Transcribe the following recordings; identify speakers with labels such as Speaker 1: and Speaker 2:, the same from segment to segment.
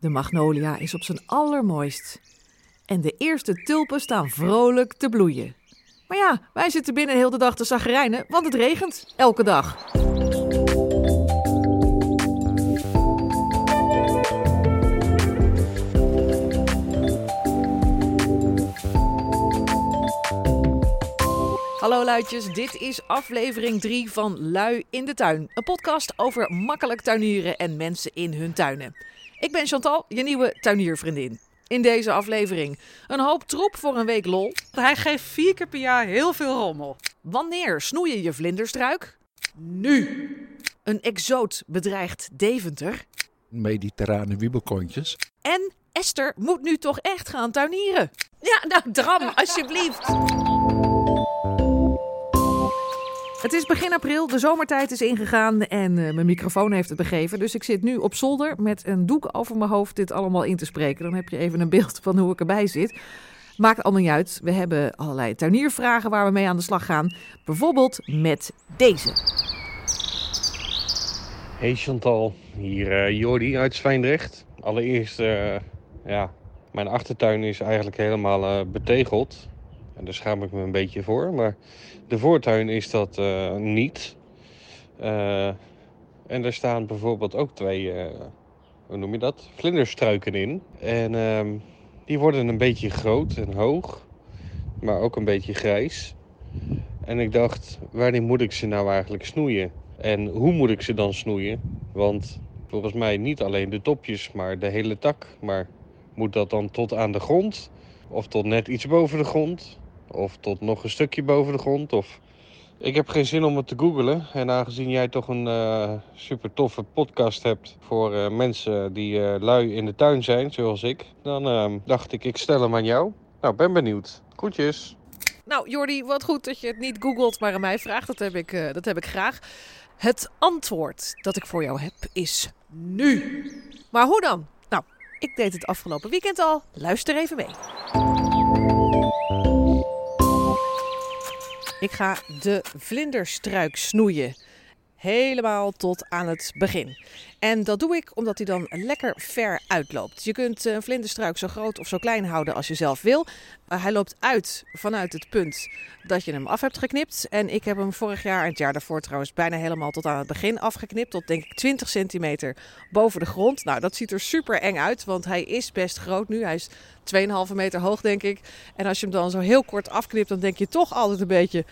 Speaker 1: De magnolia is op zijn allermooist. En de eerste tulpen staan vrolijk te bloeien. Maar ja, wij zitten binnen heel de dag te zagrijnen, want het regent elke dag. Hallo luidjes, dit is aflevering 3 van Lui in de Tuin. Een podcast over makkelijk tuinieren en mensen in hun tuinen. Ik ben Chantal, je nieuwe tuiniervriendin. In deze aflevering een hoop troep voor een week lol.
Speaker 2: Hij geeft vier keer per jaar heel veel rommel.
Speaker 1: Wanneer snoei je je vlinderstruik?
Speaker 2: Nu.
Speaker 1: Een exoot bedreigt Deventer.
Speaker 3: mediterrane wiebelkontjes.
Speaker 1: En Esther moet nu toch echt gaan tuinieren. Ja, nou dram, alsjeblieft. Het is begin april, de zomertijd is ingegaan en eh, mijn microfoon heeft het begeven. Dus ik zit nu op zolder met een doek over mijn hoofd dit allemaal in te spreken. Dan heb je even een beeld van hoe ik erbij zit. Maakt allemaal niet uit. We hebben allerlei tuiniervragen waar we mee aan de slag gaan. Bijvoorbeeld met deze.
Speaker 4: Hey Chantal, hier eh Jordi uit Zwijndrecht. Allereerst, eh, ja, mijn achtertuin is eigenlijk helemaal betegeld. En daar schaam ik me een beetje voor. Maar de voortuin is dat eh, niet. Eh, en er staan bijvoorbeeld ook twee, eh, hoe noem je dat? Vlinderstruiken in. En ehm, die worden een beetje groot en hoog. Maar ook een beetje grijs. En ik dacht, wanneer moet ik ze nou eigenlijk snoeien? En hoe moet ik ze dan snoeien? Want volgens mij niet alleen de topjes, maar de hele tak. Maar moet dat dan tot aan de grond? Of tot net iets boven de grond? Of tot nog een stukje boven de grond? Of... Ik heb geen zin om het te googlen. En aangezien jij toch een eh, super toffe podcast hebt voor eh, mensen die eh, lui in de tuin zijn, zoals ik, dan eh, dacht ik, ik stel hem aan jou. Nou, ben benieuwd. Groetjes.
Speaker 1: Nou, Jordi, wat goed dat je het niet googelt, maar aan mij vraagt. Dat heb ik, eh, dat heb ik graag. Het antwoord dat ik voor jou heb is nu. Maar hoe dan? Nou, ik deed het afgelopen weekend al. Luister even mee. Ik ga de vlinderstruik snoeien. Helemaal tot aan het begin. En dat doe ik omdat hij dan lekker ver uitloopt. Je kunt een vlinderstruik zo groot of zo klein houden als je zelf wil. Hij loopt uit vanuit het punt dat je hem af hebt geknipt. En ik heb hem vorig jaar en het jaar daarvoor trouwens bijna helemaal tot aan het begin afgeknipt. Tot denk ik 20 centimeter boven de grond. Nou, dat ziet er super eng uit, want hij is best groot nu. Hij is 2,5 meter hoog, denk ik. En als je hem dan zo heel kort afknipt, dan denk je toch altijd een beetje...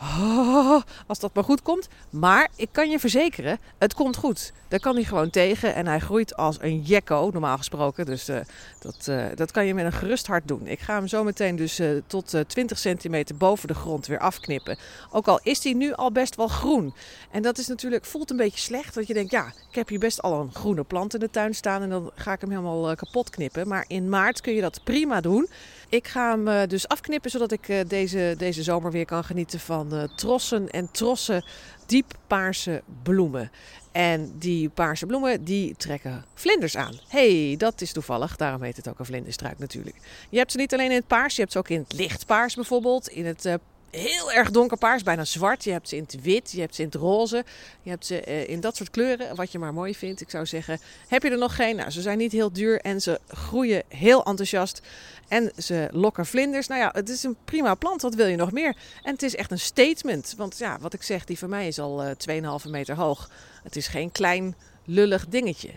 Speaker 1: "Oh, als dat maar goed komt. Maar ik kan je verzekeren, het komt goed. Daar kan hij gewoon tegen en hij groeit als een jekko, normaal gesproken. Dus eh, dat, eh, dat kan je met een gerust hart doen. Ik ga hem zo meteen dus eh, tot eh, 20 centimeter boven de grond weer afknippen. Ook al is hij nu al best wel groen. En dat is natuurlijk, voelt een beetje slecht. Want je denkt, ja, ik heb hier best al een groene plant in de tuin staan. En dan ga ik hem helemaal kapot knippen. Maar in maart kun je dat prima doen. Ik ga hem dus afknippen zodat ik deze, deze zomer weer kan genieten van trossen en trossen dieppaarse bloemen. En die paarse bloemen die trekken vlinders aan. hey, dat is toevallig. Daarom heet het ook een vlinderstruik natuurlijk. Je hebt ze niet alleen in het paars, je hebt ze ook in het lichtpaars bijvoorbeeld. In het eh, heel erg donkerpaars, bijna zwart. Je hebt ze in het wit, je hebt ze in het roze. Je hebt ze eh, in dat soort kleuren, wat je maar mooi vindt. Ik zou zeggen, heb je er nog geen? Nou, ze zijn niet heel duur en ze groeien heel enthousiast. En ze lokken vlinders. Nou ja, het is een prima plant. Wat wil je nog meer? En het is echt een statement. Want ja, wat ik zeg, die van mij is al eh 2,5 meter hoog. Het is geen klein lullig dingetje.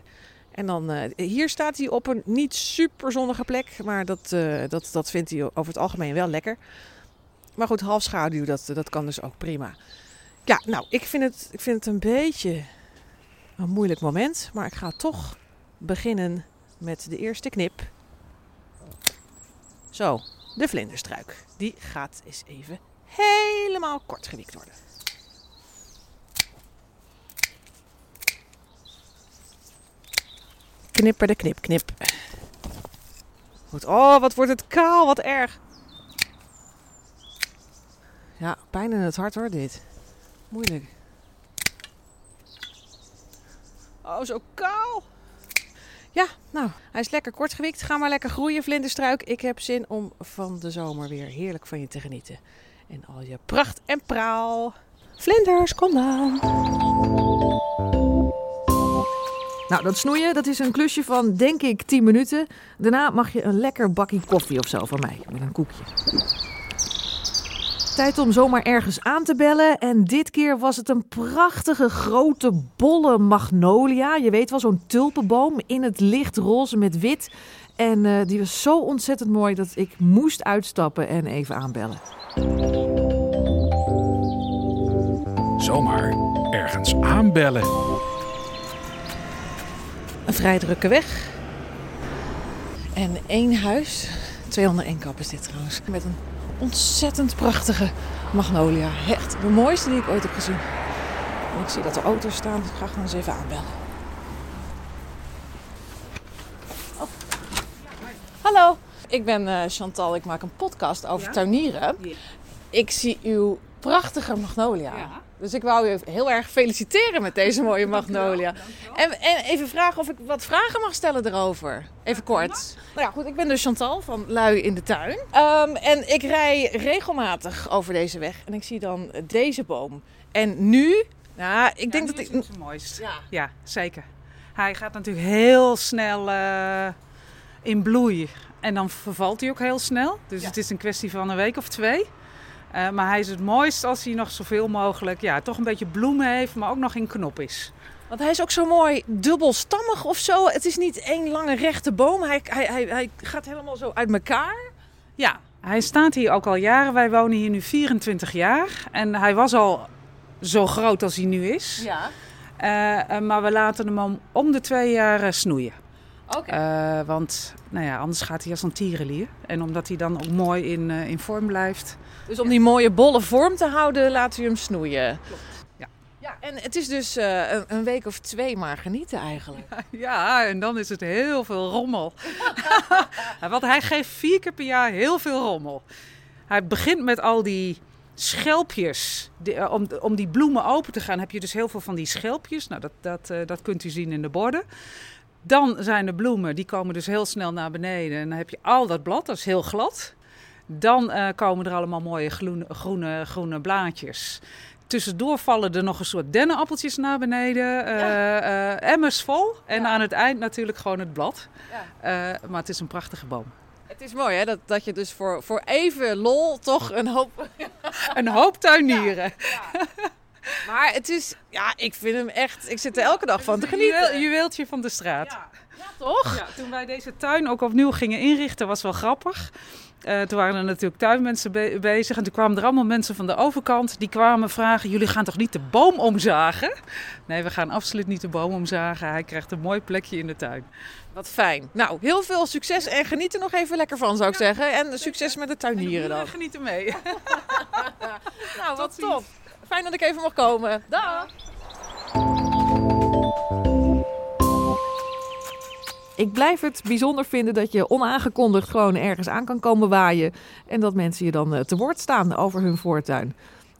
Speaker 1: En dan, eh, hier staat hij op een niet super zonnige plek. Maar dat, eh, dat, dat vindt hij over het algemeen wel lekker. Maar goed, half schaduw, dat, dat kan dus ook prima. Ja, nou, ik vind, het, ik vind het een beetje een moeilijk moment. Maar ik ga toch beginnen met de eerste knip. Zo, de vlinderstruik. Die gaat eens even helemaal kort gewiekt worden. Knipper de knip, knip. Oh, wat wordt het kaal, wat erg. Ja, pijn in het hart hoor, dit. Moeilijk. Oh, zo kaal. Ja, nou, hij is lekker kort gewikt. Ga maar lekker groeien, vlinderstruik. Ik heb zin om van de zomer weer heerlijk van je te genieten. En al je pracht en praal. Vlinders, kom dan. Nou, dat snoeien, dat is een klusje van denk ik 10 minuten. Daarna mag je een lekker bakje koffie of zo van mij, met een koekje. Tijd om zomaar ergens aan te bellen. En dit keer was het een prachtige grote bolle magnolia. Je weet wel, zo'n tulpenboom in het licht roze met wit. En eh, die was zo ontzettend mooi dat ik moest uitstappen en even aanbellen.
Speaker 3: Zomaar ergens aanbellen.
Speaker 1: Een vrij drukke weg. En één huis. 201 kap is dit trouwens. Met een ontzettend prachtige magnolia. Echt de mooiste die ik ooit heb gezien. En ik zie dat er auto's staan. Dus ik ga gewoon eens even aanbellen. Oh. Hallo. Ik ben eh, Chantal. Ik maak een podcast over
Speaker 2: Ja?
Speaker 1: tuinieren. Ik zie uw prachtige magnolia.
Speaker 2: Ja.
Speaker 1: Dus ik wou u heel erg feliciteren met deze mooie magnolia. En, en even vragen of ik wat vragen mag stellen erover. Even kort. Nou ja, goed. Ik ben dus Chantal van Lui in de Tuin. Ehm, en ik rij regelmatig over deze weg. En ik zie dan deze boom. En nu... Nou, ik denk dat ik...
Speaker 2: het mooist.
Speaker 1: Ja.
Speaker 2: Ja, zeker. Hij gaat natuurlijk heel snel eh, in bloei. En dan vervalt hij ook heel snel. Dus
Speaker 1: Ja.
Speaker 2: het is een kwestie van een week of twee. Eh, maar hij is het mooist als hij nog zoveel mogelijk, ja, toch een beetje bloemen heeft, maar ook nog in knop is.
Speaker 1: Want hij is ook zo mooi dubbelstammig of zo. Het is niet één lange rechte boom. Hij, hij, hij, hij gaat helemaal zo uit elkaar.
Speaker 2: Ja, hij staat hier ook al jaren. Wij wonen hier nu 24 jaar. En hij was al zo groot als hij nu is.
Speaker 1: Ja.
Speaker 2: Eh, eh, maar we laten hem om, om de twee jaar snoeien. Eh, want nou ja, anders gaat hij als een tierenlier. En omdat hij dan ook mooi in, eh, in vorm blijft.
Speaker 1: Dus om die mooie bolle vorm te houden, laten we hem snoeien.
Speaker 2: Klopt, ja.
Speaker 1: ja en het is dus eh, een, een week of twee maar genieten eigenlijk.
Speaker 2: Ja, en dan is het heel veel rommel. want hij geeft vier keer per jaar heel veel rommel. Hij begint met al die schelpjes. Die, om, om die bloemen open te gaan heb je dus heel veel van die schelpjes. Nou, dat, dat, dat kunt u zien in de borden. Dan zijn de bloemen, die komen dus heel snel naar beneden. En dan heb je al dat blad, dat is heel glad. Dan eh, komen er allemaal mooie groene, groene, groene blaadjes. Tussendoor vallen er nog een soort dennenappeltjes naar beneden. eh, eh, emmers vol. En
Speaker 1: Ja.
Speaker 2: aan het eind natuurlijk gewoon het blad.
Speaker 1: Ja.
Speaker 2: Maar het is een prachtige boom.
Speaker 1: Het is mooi hè, dat, dat je dus voor, voor even lol toch een hoop...
Speaker 2: Een hoop tuinieren.
Speaker 1: Maar het is, ja, ik vind hem echt, ik zit er elke dag van te genieten.
Speaker 2: juweeltje van de straat.
Speaker 1: toch?
Speaker 2: Ja, toen wij deze tuin ook opnieuw gingen inrichten, was wel grappig. Eh, toen waren er natuurlijk tuinmensen be- bezig. En toen kwamen er allemaal mensen van de overkant. Die kwamen vragen, jullie gaan toch niet de boom omzagen? Nee, we gaan absoluut niet de boom omzagen. Hij krijgt een mooi plekje in de tuin.
Speaker 1: Wat fijn. Nou, heel veel succes en geniet er nog even lekker van zou ik zeggen. En succes met de tuinieren dan.
Speaker 2: Geniet er mee.
Speaker 1: Nou, wat top. Fijn dat ik even mag komen. Dag. Ik blijf het bijzonder vinden dat je onaangekondigd gewoon ergens aan kan komen waaien. En dat mensen je dan eh, te woord staan over hun voortuin.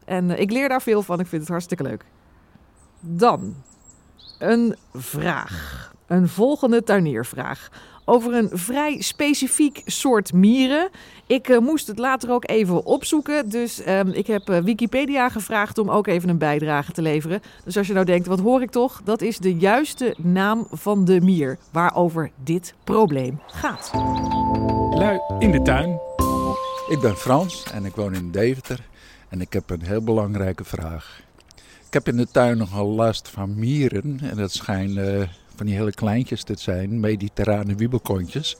Speaker 1: En eh, ik leer daar veel van. Ik vind het hartstikke leuk. Dan een vraag. Een volgende tuiniervraag. Over een vrij specifiek soort mieren. Ik eh, moest het later ook even opzoeken. Dus ehm, ik heb eh, Wikipedia gevraagd om ook even een bijdrage te leveren. Dus als je nou denkt, wat hoor ik toch? Dat is de juiste naam van de mier waarover dit probleem gaat.
Speaker 3: Lui in de tuin. Ik ben Frans en ik woon in Deventer. En ik heb een heel belangrijke vraag. Ik heb in de tuin nogal last van mieren. En dat schijnen eh, van die hele kleintjes te zijn, mediterrane wiebelkontjes.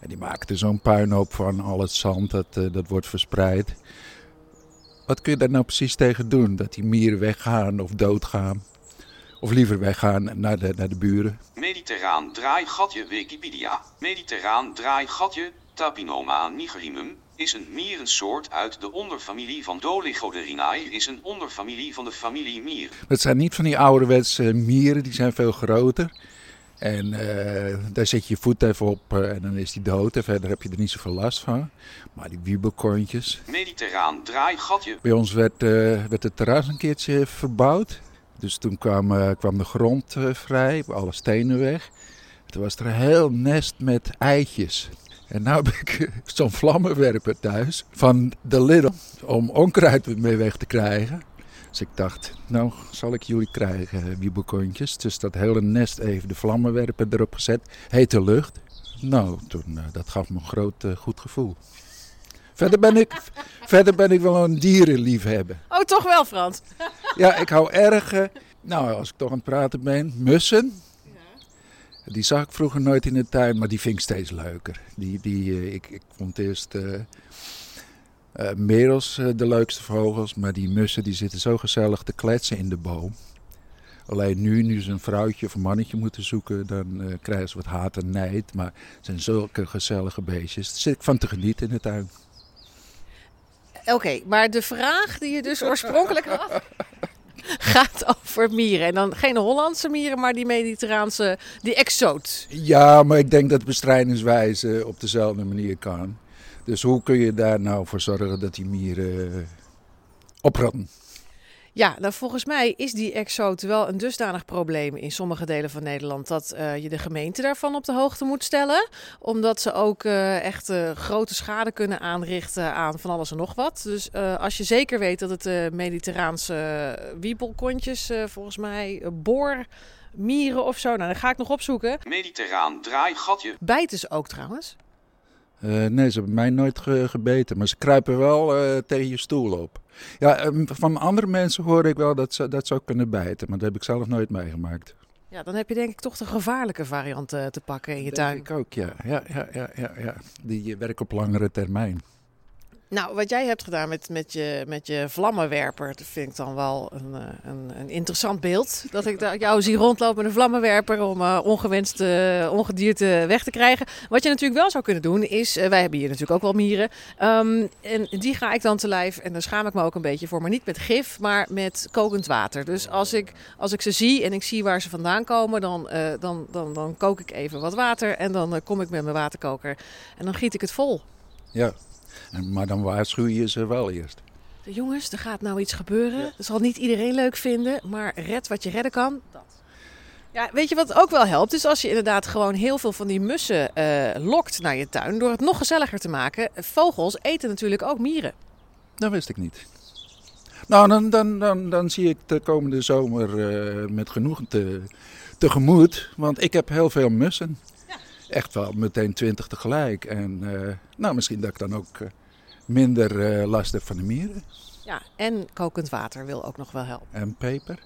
Speaker 3: En die er zo'n puinhoop van, al het zand dat, eh, dat wordt verspreid. Wat kun je daar nou precies tegen doen? Dat die mieren weggaan of doodgaan? Of liever weggaan naar de, naar de buren?
Speaker 5: Mediterraan draaigatje Wikipedia. Mediterraan draaigatje Tapinoma nigerimum is een mierensoort uit de onderfamilie van Dolichoderinae is een onderfamilie van de familie mier.
Speaker 3: Dat zijn niet van die ouderwetse mieren, die zijn veel groter. En eh, daar zet je je voet even op eh, en dan is die dood. En verder heb je er niet zoveel last van. Maar die wiebelkontjes.
Speaker 5: Mediterraan draaigatje
Speaker 3: Bij ons werd, eh, werd het terras een keertje verbouwd. Dus toen kwam, kwam de grond vrij, alle stenen weg. Toen was er een heel nest met eitjes. En nu heb ik zo'n vlammenwerper thuis van de Lidl om onkruid mee weg te krijgen. Dus ik dacht, nou zal ik jullie krijgen, wiebelkontjes. Dus dat hele nest even de vlammenwerper erop gezet. Hete lucht. Nou, toen, uh, dat gaf me een groot uh, goed gevoel. Verder ben, ik, verder ben ik wel een dierenliefhebber.
Speaker 1: Oh, toch wel, Frans?
Speaker 3: Ja, ik hou erg... Uh, nou, als ik toch aan het praten ben, mussen. Die zag ik vroeger nooit in de tuin, maar die vind ik steeds leuker. Die, die, ik, ik vond eerst uh, merels de leukste vogels, maar die mussen die zitten zo gezellig te kletsen in de boom. Alleen nu, nu ze een vrouwtje of een mannetje moeten zoeken, dan krijgen ze wat haat en nijd. Maar het zijn zulke gezellige beestjes. Daar zit ik van te genieten in de tuin.
Speaker 1: Oké, maar de vraag die je dus oorspronkelijk had gaat over mieren. En dan geen Hollandse mieren, maar die mediterraanse, die exoot.
Speaker 3: Ja, maar ik denk dat bestrijdingswijze op dezelfde manier kan. Dus hoe kun je daar nou voor zorgen dat die mieren opratten?
Speaker 1: Ja, nou volgens mij is die exoot wel een dusdanig probleem in sommige delen van Nederland dat uh, je de gemeente daarvan op de hoogte moet stellen. Omdat ze ook uh, echt uh, grote schade kunnen aanrichten aan van alles en nog wat. Dus als je zeker weet dat het mediterraanse wiebelkontjes, volgens mij boor mieren of zo, nou dan ga ik nog opzoeken.
Speaker 5: Mediterraan draaigatje.
Speaker 1: Bijten ze ook trouwens?
Speaker 3: Uh, nee, ze hebben mij nooit ge gebeten, maar ze kruipen wel uh, tegen je stoel op. Ja, um, van andere mensen hoor ik wel dat ze dat zou kunnen bijten, maar dat heb ik zelf nooit meegemaakt.
Speaker 1: Ja, dan heb je denk ik toch de gevaarlijke variant uh, te pakken in je tuin.
Speaker 3: Denk ik ook, ja. Ja, ja, ja, ja, ja. Die werken op langere termijn.
Speaker 1: Nou, wat jij hebt gedaan met, met, je, met je vlammenwerper, dat vind ik dan wel een, een, een interessant beeld. Dat ik jou zie rondlopen met een vlammenwerper om uh, ongewenste ongedierte weg te krijgen. Wat je natuurlijk wel zou kunnen doen is, wij hebben hier natuurlijk ook wel mieren. Um, en die ga ik dan te lijf en daar schaam ik me ook een beetje voor. Maar niet met gif, maar met kokend water. Dus als ik, als ik ze zie en ik zie waar ze vandaan komen, dan, dan, dan, dan kook ik even wat water. En dan kom ik met mijn waterkoker en dan giet ik het vol.
Speaker 3: Ja, maar dan waarschuw je ze wel eerst.
Speaker 1: De jongens, er gaat nou iets gebeuren. Ja. Dat zal niet iedereen leuk vinden, maar red wat je redden kan. Dat. Ja, weet je wat ook wel helpt? Is als je inderdaad gewoon heel veel van die mussen uh, lokt naar je tuin. Door het nog gezelliger te maken. Vogels eten natuurlijk ook mieren.
Speaker 3: Dat wist ik niet. Nou, dan, dan, dan, dan zie ik de komende zomer uh, met genoegen te, tegemoet. Want ik heb heel veel mussen echt wel meteen twintig tegelijk. En uh, nou, misschien dat ik dan ook uh, minder uh, last heb van de mieren.
Speaker 1: Ja, en kokend water wil ook nog wel helpen.
Speaker 3: En peper.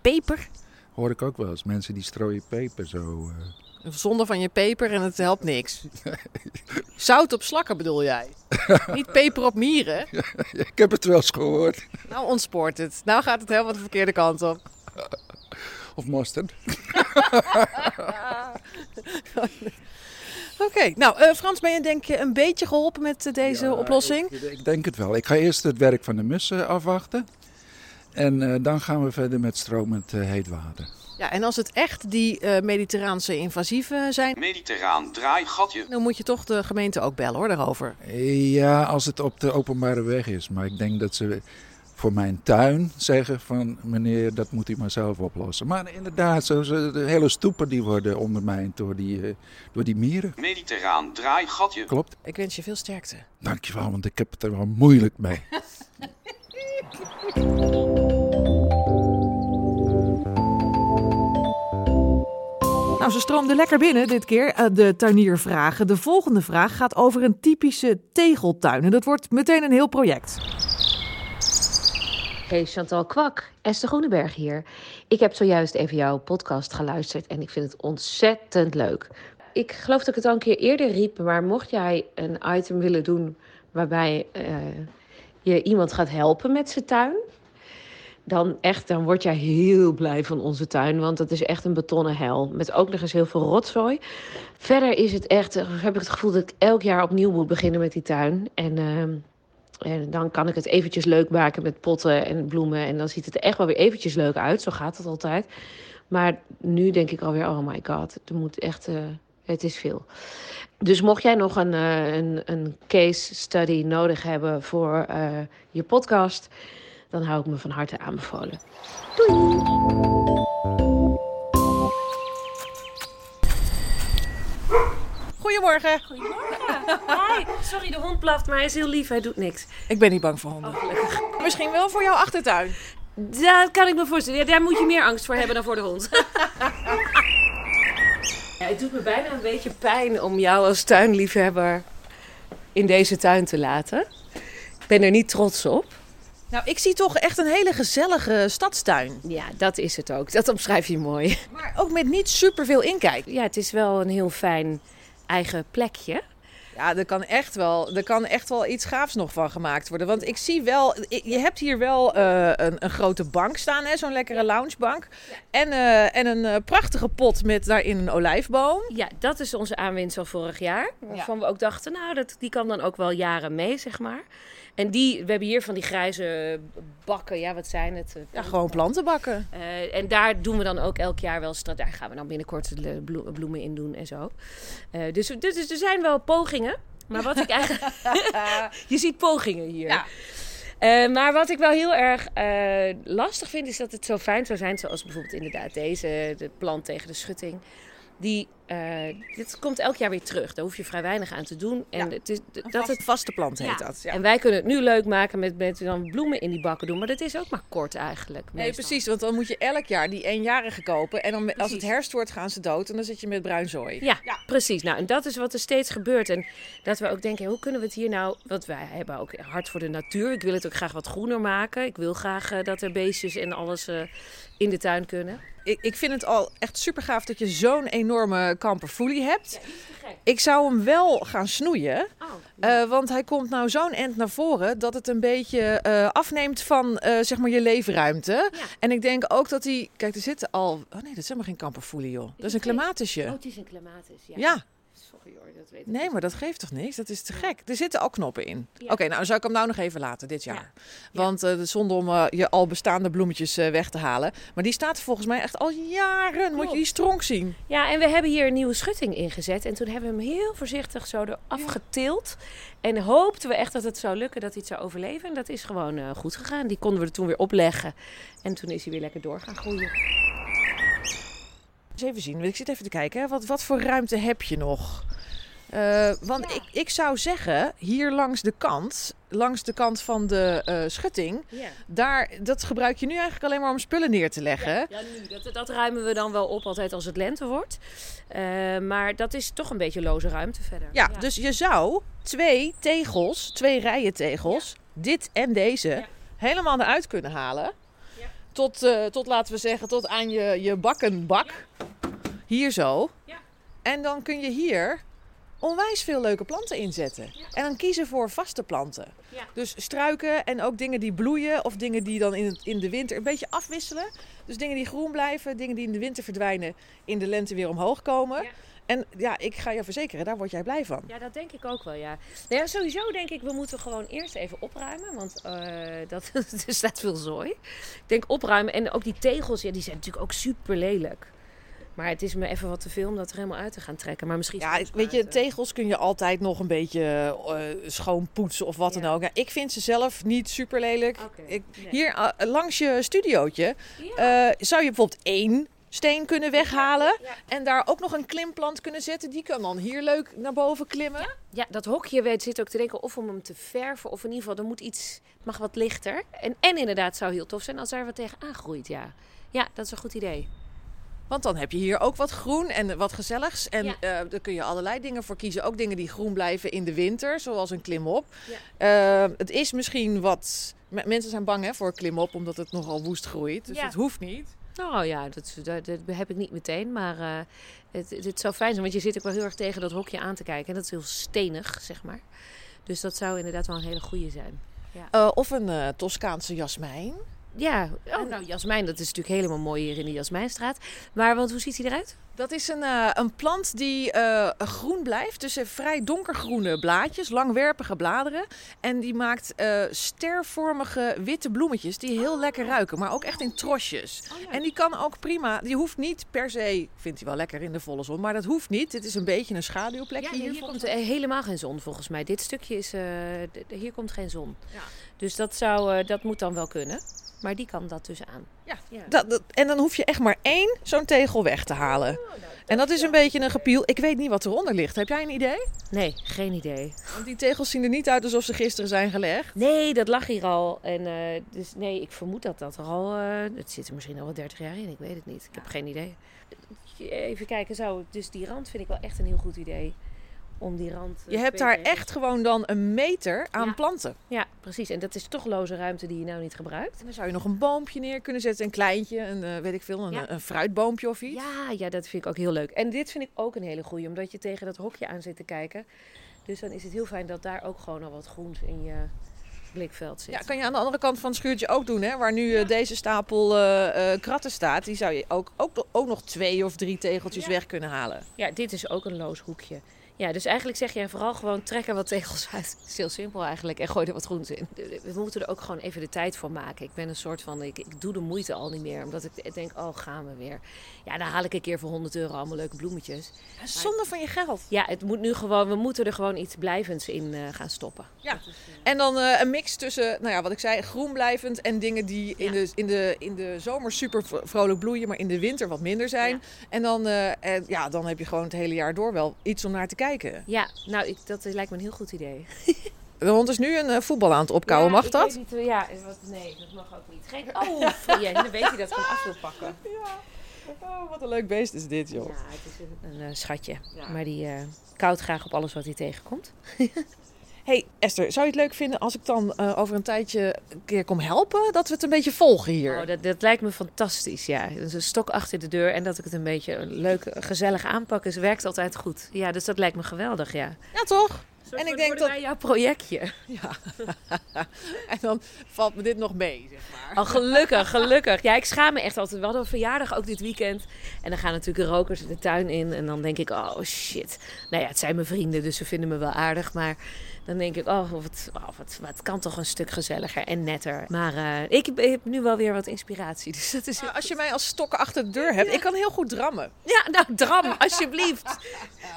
Speaker 1: Peper?
Speaker 3: Hoor ik ook wel eens. Mensen die strooien peper zo.
Speaker 1: Zonder van je peper en het helpt niks. Zout op slakken bedoel jij? Niet peper op mieren?
Speaker 3: ik heb het wel eens gehoord.
Speaker 1: Nou ontspoort het. Nou gaat het helemaal de verkeerde kant op.
Speaker 3: Of mosterd.
Speaker 1: Oké, okay. nou uh, Frans, ben je denk je een beetje geholpen met uh, deze
Speaker 3: ja,
Speaker 1: oplossing?
Speaker 3: Ik, ik, denk het wel. Ik ga eerst het werk van de mussen afwachten. En uh, dan gaan we verder met stromend heet water.
Speaker 1: Ja, en als het echt die mediterraanse invasieven zijn...
Speaker 5: Mediterraan draaigatje.
Speaker 1: Dan moet je toch de gemeente ook bellen hoor, daarover.
Speaker 3: Ja, als het op de openbare weg is. Maar ik denk dat ze voor mijn tuin zeggen van meneer, dat moet u maar zelf oplossen. Maar inderdaad, zo, zo, de hele stoepen die worden ondermijnd door die, uh, door die mieren.
Speaker 5: Mediterraan draaigatje.
Speaker 3: Klopt.
Speaker 1: Ik wens je veel sterkte.
Speaker 3: Dankjewel, want ik heb het er wel moeilijk mee.
Speaker 1: Nou, ze stroomde lekker binnen dit keer, de tuiniervragen. De volgende vraag gaat over een typische tegeltuin. En dat wordt meteen een heel project.
Speaker 6: Hey Chantal Kwak, Esther Groeneberg hier. Ik heb zojuist even jouw podcast geluisterd en ik vind het ontzettend leuk. Ik geloof dat ik het al een keer eerder riep, maar mocht jij een item willen doen waarbij uh, je iemand gaat helpen met zijn tuin, dan echt, dan word jij heel blij van onze tuin, want het is echt een betonnen hel met ook nog eens heel veel rotzooi. Verder is het echt, heb ik het gevoel dat ik elk jaar opnieuw moet beginnen met die tuin en. Uh, en dan kan ik het eventjes leuk maken met potten en bloemen. En dan ziet het er echt wel weer eventjes leuk uit. Zo gaat het altijd. Maar nu denk ik alweer, oh my god, er moet echt, uh, het is veel. Dus mocht jij nog een, uh, een, een case study nodig hebben voor uh, je podcast, dan hou ik me van harte aanbevolen. Doei!
Speaker 1: Goedemorgen.
Speaker 6: Goedemorgen. Hi. Sorry, de hond blaft, maar hij is heel lief. Hij doet niks.
Speaker 1: Ik ben niet bang voor honden.
Speaker 6: Oh,
Speaker 1: Misschien wel voor jouw achtertuin.
Speaker 6: Dat kan ik me voorstellen. Ja, daar moet je meer angst voor hebben dan voor de hond. ja, het doet me bijna een beetje pijn om jou als tuinliefhebber in deze tuin te laten. Ik ben er niet trots op.
Speaker 1: Nou, ik zie toch echt een hele gezellige stadstuin.
Speaker 6: Ja, dat is het ook. Dat omschrijf je mooi.
Speaker 1: Maar ook met niet superveel inkijk.
Speaker 6: Ja, het is wel een heel fijn eigen plekje.
Speaker 1: Ja, er kan, echt wel, er kan echt wel iets gaafs nog van gemaakt worden. Want ik zie wel, je hebt hier wel uh, een, een, grote bank staan, zo'n lekkere loungebank. En, uh, en een uh, prachtige pot met daarin een olijfboom.
Speaker 6: Ja, dat is onze aanwinst van vorig jaar. Waarvan ja. we ook dachten, nou, dat, die kan dan ook wel jaren mee, zeg maar. En die, we hebben hier van die grijze bakken, ja, wat zijn het?
Speaker 1: Ja, gewoon plantenbakken.
Speaker 6: Uh, en daar doen we dan ook elk jaar wel, daar gaan we dan binnenkort de bloemen in doen en zo. Uh, dus, dus er zijn wel pogingen. Maar wat ik eigenlijk. je ziet pogingen hier. Ja. Uh, maar wat ik wel heel erg uh, lastig vind, is dat het zo fijn zou zijn, zoals bijvoorbeeld inderdaad deze, de plant tegen de schutting. Die, uh, dit komt elk jaar weer terug. Daar hoef je vrij weinig aan te doen. En
Speaker 1: ja,
Speaker 6: het is,
Speaker 1: dat het vaste plant heet ja. dat. Ja.
Speaker 6: En wij kunnen het nu leuk maken met, met dan bloemen in die bakken doen. Maar dat is ook maar kort eigenlijk.
Speaker 1: Nee, meestal. precies. Want dan moet je elk jaar die eenjarige kopen. En dan, precies. als het herfst wordt, gaan ze dood. En dan zit je met bruin zooi.
Speaker 6: Ja, ja, precies. Nou, en dat is wat er steeds gebeurt. En dat we ook denken, hoe kunnen we het hier nou... Want wij hebben ook hart voor de natuur. Ik wil het ook graag wat groener maken. Ik wil graag uh, dat er beestjes en alles uh, in de tuin kunnen.
Speaker 1: Ik, ik vind het al echt super gaaf dat je zo'n enorme kamperfoelie hebt. Ja, ik zou hem wel gaan snoeien. Oh, ja. uh, want hij komt nou zo'n end naar voren dat het een beetje uh, afneemt van uh, zeg maar je leefruimte. Ja. En ik denk ook dat hij. Kijk, er zitten al. Oh nee, dat is helemaal geen kamperfoelie, joh. Dat is een clematisje.
Speaker 6: Oh, het is een clematis. Ja.
Speaker 1: ja.
Speaker 6: Hoor, dat weet ik
Speaker 1: Nee,
Speaker 6: niet.
Speaker 1: maar dat geeft toch niks? Dat is te gek. Er zitten al knoppen in. Ja. Oké, okay, nou zou ik hem nou nog even laten dit jaar. Ja. Want uh, zonde om uh, je al bestaande bloemetjes uh, weg te halen. Maar die staat volgens mij echt al jaren. Klopt. Moet je die stronk zien.
Speaker 6: Ja, en we hebben hier een nieuwe schutting ingezet. En toen hebben we hem heel voorzichtig zo eraf getild. En hoopten we echt dat het zou lukken, dat hij het zou overleven. En dat is gewoon goed gegaan. Die konden we er toen weer opleggen. En toen is hij weer lekker door gaan groeien.
Speaker 1: Eens even zien, ik zit even te kijken. Hè. Wat, wat voor ruimte heb je nog? Uh, want ja. ik, ik zou zeggen, hier langs de kant, langs de kant van de uh, schutting,
Speaker 6: ja.
Speaker 1: daar, dat gebruik je nu eigenlijk alleen maar om spullen neer te leggen.
Speaker 6: Ja, ja nu, dat, dat, ruimen we dan wel op altijd als het lente wordt. Uh, maar dat is toch een beetje loze ruimte verder.
Speaker 1: Ja, dus je zou twee tegels, twee rijen tegels, dit en deze, helemaal eruit kunnen halen. Tot, uh, tot, laten we zeggen, tot aan je, je bakkenbak. Hier zo. En dan kun je hier onwijs veel leuke planten inzetten. Ja. En dan kiezen voor vaste planten.
Speaker 6: Ja.
Speaker 1: Dus struiken en ook dingen die bloeien of dingen die dan in, het, in de winter een beetje afwisselen. Dus dingen die groen blijven, dingen die in de winter verdwijnen, in de lente weer omhoog komen.
Speaker 6: Ja.
Speaker 1: En ja, ik ga je verzekeren, daar word jij blij van.
Speaker 6: Ja, dat denk ik ook wel, ja. Nou ja sowieso denk ik, we moeten gewoon eerst even opruimen. Want uh, dat, er staat veel zooi. Ik denk opruimen. En ook die tegels, ja, die zijn natuurlijk ook super lelijk. Maar het is me even wat te veel om dat er helemaal uit te gaan trekken. Maar misschien.
Speaker 1: Ja, weet je, tegels kun je altijd nog een beetje uh, schoon poetsen of wat ja. dan ook. Ja, ik vind ze zelf niet super lelijk.
Speaker 6: Okay,
Speaker 1: ik,
Speaker 6: nee.
Speaker 1: Hier uh, langs je studiootje ja. uh, zou je bijvoorbeeld één steen kunnen weghalen.
Speaker 6: Ja,
Speaker 1: En daar ook nog een klimplant kunnen zetten. Die kan dan hier leuk naar boven klimmen.
Speaker 6: Ja, ja dat hokje weet, zit ook te denken of om hem te verven. Of in ieder geval, er moet iets, mag wat lichter. En, en inderdaad zou heel tof zijn als daar wat tegen aangroeit, ja. Ja, dat is een goed idee.
Speaker 1: Want dan heb je hier ook wat groen en wat gezelligs. En ja. uh, daar kun je allerlei dingen voor kiezen. Ook dingen die groen blijven in de winter, zoals een klimop.
Speaker 6: Ja.
Speaker 1: Uh, het is misschien wat... Mensen zijn bang hè, voor klimop, omdat het nogal woest groeit. Dus
Speaker 6: ja.
Speaker 1: het hoeft niet.
Speaker 6: Nou ja, dat, dat, heb ik niet meteen. Maar uh, het, zou fijn zijn, want je zit ook wel heel erg tegen dat hokje aan te kijken. En dat is heel stenig, zeg maar. Dus dat zou inderdaad wel een hele goede zijn.
Speaker 1: Ja. of een Toscaanse jasmijn.
Speaker 6: Ja, oh, nou jasmijn, dat is natuurlijk helemaal mooi hier in de Jasmijnstraat. Maar want hoe ziet hij eruit?
Speaker 1: Dat is een, uh, een plant die uh, groen blijft. Dus vrij donkergroene blaadjes, langwerpige bladeren. En die maakt uh, stervormige witte bloemetjes die heel oh. lekker ruiken. Maar ook echt in trosjes.
Speaker 6: Oh, ja.
Speaker 1: En die kan ook prima, die hoeft niet per se, vindt hij wel lekker in de volle zon. Maar dat hoeft niet. Het is een beetje een schaduwplekje.
Speaker 6: Ja, hier, hier komt helemaal geen zon volgens mij. Dit stukje is, hier komt geen zon.
Speaker 1: Ja.
Speaker 6: Dus dat, zou, dat moet dan wel kunnen. Maar die kan dat dus aan.
Speaker 1: Ja,
Speaker 6: Ja.
Speaker 1: Dat, dat- en dan hoef je echt maar één zo'n tegel weg te halen.
Speaker 6: Oh, nou,
Speaker 1: En dat is een beetje een gepiel. Ik weet niet wat eronder ligt. Heb jij een idee?
Speaker 6: Nee, geen idee.
Speaker 1: Want die tegels zien er niet uit alsof ze gisteren zijn gelegd.
Speaker 6: Nee, dat lag hier al. En eh, dus nee, ik vermoed dat dat er al. eh, het zit er misschien al wel 30 jaar in. Ik weet het niet. Ik heb geen idee. Even kijken, zo. Dus die rand vind ik wel echt een heel goed idee. Om die rand. eh,
Speaker 1: Je hebt daar echt gewoon dan een meter aan
Speaker 6: Ja.
Speaker 1: planten.
Speaker 6: Ja, precies. En dat is toch loze ruimte die je nou niet gebruikt.
Speaker 1: En dan zou je nog een boompje neer kunnen zetten. Een kleintje, een, eh, weet ik veel, een,
Speaker 6: Ja.
Speaker 1: een fruitboompje of iets.
Speaker 6: Ja, ja, dat vind ik ook heel leuk. En dit vind ik ook een hele goeie, omdat je tegen dat hokje aan zit te kijken. Dus dan is het heel fijn dat daar ook gewoon al wat groens in je blikveld zit.
Speaker 1: Ja, kan je aan de andere kant van het schuurtje ook doen, hè? Waar nu eh, deze stapel eh, eh, kratten staat. Die zou je ook, ook, ook nog twee of drie tegeltjes weg kunnen halen.
Speaker 6: Ja, dit is ook een loos hoekje. Ja, dus eigenlijk zeg je vooral gewoon trek er wat tegels uit. Het is heel simpel eigenlijk. En gooi er wat groens in. We moeten er ook gewoon even de tijd voor maken. Ik ben een soort van, ik, ik doe de moeite al niet meer. Omdat ik denk, oh gaan we weer. Ja, dan haal ik een keer voor 100 euro allemaal leuke bloemetjes.
Speaker 1: Zonde van je geld.
Speaker 6: Ja, het moet nu gewoon, we moeten er gewoon iets blijvends in eh, gaan stoppen.
Speaker 1: Ja. En dan eh, een mix tussen, nou ja, wat ik zei, groen blijvend en dingen die in, de, in, de, in de zomer super vrolijk bloeien, maar in de winter wat minder zijn.
Speaker 6: Ja.
Speaker 1: En dan, eh, en, ja, dan heb je gewoon het hele jaar door wel iets om naar te kijken.
Speaker 6: Ja, nou, ik, dat lijkt me een heel goed idee.
Speaker 1: De hond is nu een eh, voetbal aan het opkouwen,
Speaker 6: Ja,
Speaker 1: mag dat?
Speaker 6: niet, eh, ja, wat, nee, dat mag ook niet. Geen, oh, ja, dan weet hij dat ik hem af wil pakken.
Speaker 1: Oh, wat een leuk beest is dit,
Speaker 6: Ja,
Speaker 1: joh.
Speaker 6: het is een, een eh, schatje.
Speaker 1: Ja.
Speaker 6: Maar die eh koudt graag op alles wat hij tegenkomt.
Speaker 1: Hey, Esther, zou je het leuk vinden als ik dan eh, over een tijdje een keer kom helpen? Dat we het een beetje volgen hier.
Speaker 6: Oh, dat, dat lijkt me fantastisch, ja. Dus een stok achter de deur en dat ik het een beetje een leuk, gezellig aanpak is, werkt altijd goed. Ja, dus dat lijkt me geweldig, ja.
Speaker 1: Ja, toch? En ik denk dat...
Speaker 6: wij jouw projectje.
Speaker 1: Ja. en dan valt me dit nog mee, zeg maar.
Speaker 6: Oh, gelukkig, gelukkig. Ja, ik schaam me echt altijd. We hadden een verjaardag ook dit weekend. En dan gaan natuurlijk rokers de tuin in. En dan denk ik, oh shit. Nou ja, het zijn mijn vrienden, dus ze vinden me wel aardig. Maar dan denk ik, oh, wat, oh, wat, wat kan toch een stuk gezelliger en netter. Maar eh, ik heb- heb nu wel weer wat inspiratie. Dus dat is...
Speaker 1: Als je mij als stok achter de deur hebt, ik kan heel goed drammen.
Speaker 6: Ja, nou, dram, alsjeblieft.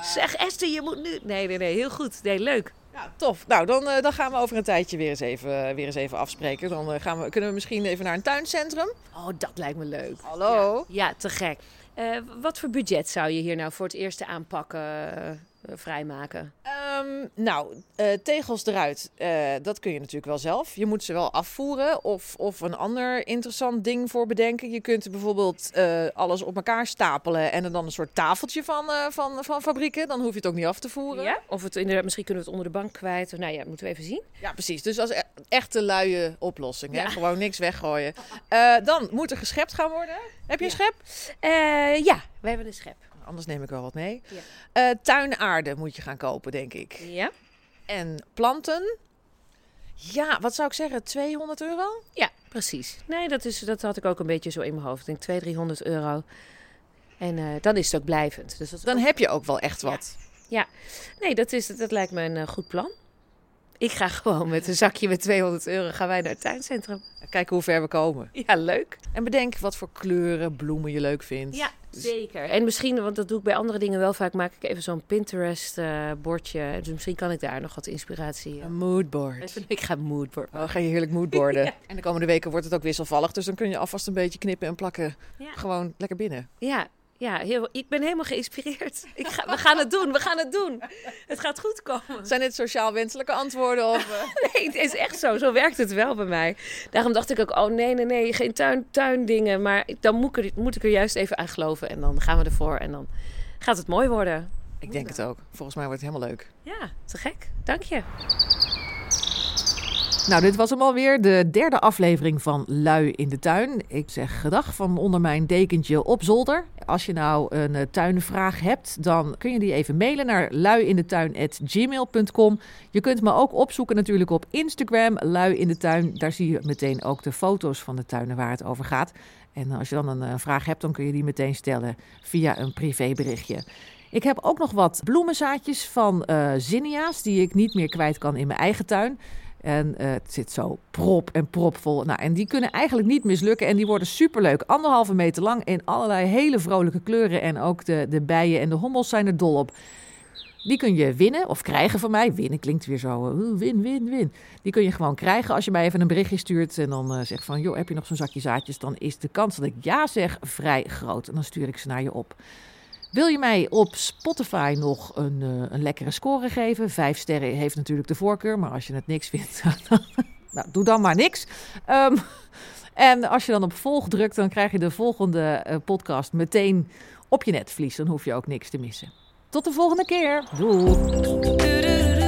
Speaker 6: Zeg, Esther, je moet nu... Nee, nee, nee, heel goed. Nee, leuk.
Speaker 1: Ja, tof. Nou, dan, eh, dan gaan we over een tijdje weer eens even, weer eens even afspreken. Dan eh, gaan we, kunnen we misschien even naar een tuincentrum.
Speaker 6: Oh, dat lijkt me leuk.
Speaker 1: Hallo?
Speaker 6: Ja, te gek. Eh, wat voor budget zou je hier nou voor het eerste aanpakken eh, vrijmaken?
Speaker 1: Ehm, nou, eh, tegels eruit. Eh, dat kun je natuurlijk wel zelf. Je moet ze wel afvoeren of, of een ander interessant ding voor bedenken. Je kunt bijvoorbeeld eh, alles op elkaar stapelen en er dan een soort tafeltje van, eh, van, van fabrieken. Dan hoef je het ook niet af te voeren.
Speaker 6: Ja? Of het inderdaad, misschien kunnen we het onder de bank kwijt. Of, nou ja, moeten we even zien.
Speaker 1: Ja, precies. Dus als e- echte luie oplossing. Hè? Gewoon niks weggooien. Eh, dan moet er geschept gaan worden. Heb je een schep?
Speaker 6: Eh, ja, we hebben een schep.
Speaker 1: Anders neem ik wel wat mee.
Speaker 6: Ja.
Speaker 1: Eh, tuinaarde moet je gaan kopen, denk ik.
Speaker 6: Ja?
Speaker 1: En planten. Ja, wat zou ik zeggen? 200 euro?
Speaker 6: Ja, precies. Nee, dat, is, dat had ik ook een beetje zo in mijn hoofd. Ik denk 200, 300 euro. En eh, dan is het ook blijvend. Dus dat
Speaker 1: Dan
Speaker 6: ook-
Speaker 1: heb je ook wel echt
Speaker 6: Ja.
Speaker 1: wat.
Speaker 6: Nee, dat, is, dat lijkt me een eh, goed plan. Ik ga gewoon met een zakje met 200 euro gaan wij naar het tuincentrum.
Speaker 1: Kijken hoe ver we komen.
Speaker 6: Ja, leuk.
Speaker 1: En bedenk wat voor kleuren, bloemen je leuk vindt.
Speaker 6: Ja, zeker. En misschien, want dat doe ik bij andere dingen wel vaak, maak ik even zo'n Pinterest-bordje. dus misschien kan ik daar nog wat inspiratie... eh,
Speaker 1: Een moodboard.
Speaker 6: Ik ga moodboard
Speaker 1: Oh, ga je heerlijk moodboarden.
Speaker 6: Ja.
Speaker 1: En de komende weken wordt het ook wisselvallig. Dus dan kun je alvast een beetje knippen en plakken.
Speaker 6: Ja.
Speaker 1: Gewoon lekker binnen.
Speaker 6: Ja, ja heel, ik ben helemaal geïnspireerd. Ik ga, we gaan het doen, we gaan het doen. Het gaat goed komen.
Speaker 1: Zijn dit sociaal wenselijke antwoorden? Of, eh?
Speaker 6: Nee, het is echt zo. Zo werkt het wel bij mij. Daarom dacht ik ook, oh nee, nee, nee, geen tuin, tuindingen. Maar dan moet ik, er, moet ik er juist even aan geloven. En dan gaan we ervoor en dan gaat het mooi worden.
Speaker 1: Ik denk het ook. Volgens mij wordt het helemaal leuk.
Speaker 6: Ja, te gek. Dank je.
Speaker 1: Nou, dit was hem alweer, de derde aflevering van Lui in de Tuin. Ik zeg gedag van onder mijn dekentje op zolder. Als je nou een eh, tuinvraag hebt, dan kun je die even mailen naar luiindetuin.gmail.com. Je kunt me ook opzoeken natuurlijk op Instagram, Lui in de Tuin. Daar zie je meteen ook de foto's van de tuinen waar het over gaat. En als je dan een eh, vraag hebt, dan kun je die meteen stellen via een privéberichtje. Ik heb ook nog wat bloemenzaadjes van eh zinnia's die ik niet meer kwijt kan in mijn eigen tuin. En eh, het zit zo prop en propvol. Nou, en die kunnen eigenlijk niet mislukken. En die worden superleuk. Anderhalve meter lang in allerlei hele vrolijke kleuren. En ook de, de bijen en de hommels zijn er dol op. Die kun je winnen of krijgen van mij. Winnen klinkt weer zo. uh, win, win, win. Die kun je gewoon krijgen als je mij even een berichtje stuurt. En dan uh, zegt van, joh, heb je nog zo'n zakje zaadjes? Dan is de kans dat ik ja zeg vrij groot. En dan stuur ik ze naar je op. Wil je mij op Spotify nog een, uh, een lekkere score geven? Vijf sterren heeft natuurlijk de voorkeur. Maar als je het niks vindt, nou, doe dan maar niks. Um, en als je dan op volg drukt, dan krijg je de volgende uh, podcast meteen op je netvlies. Dan hoef je ook niks te missen. Tot de volgende keer. Doei.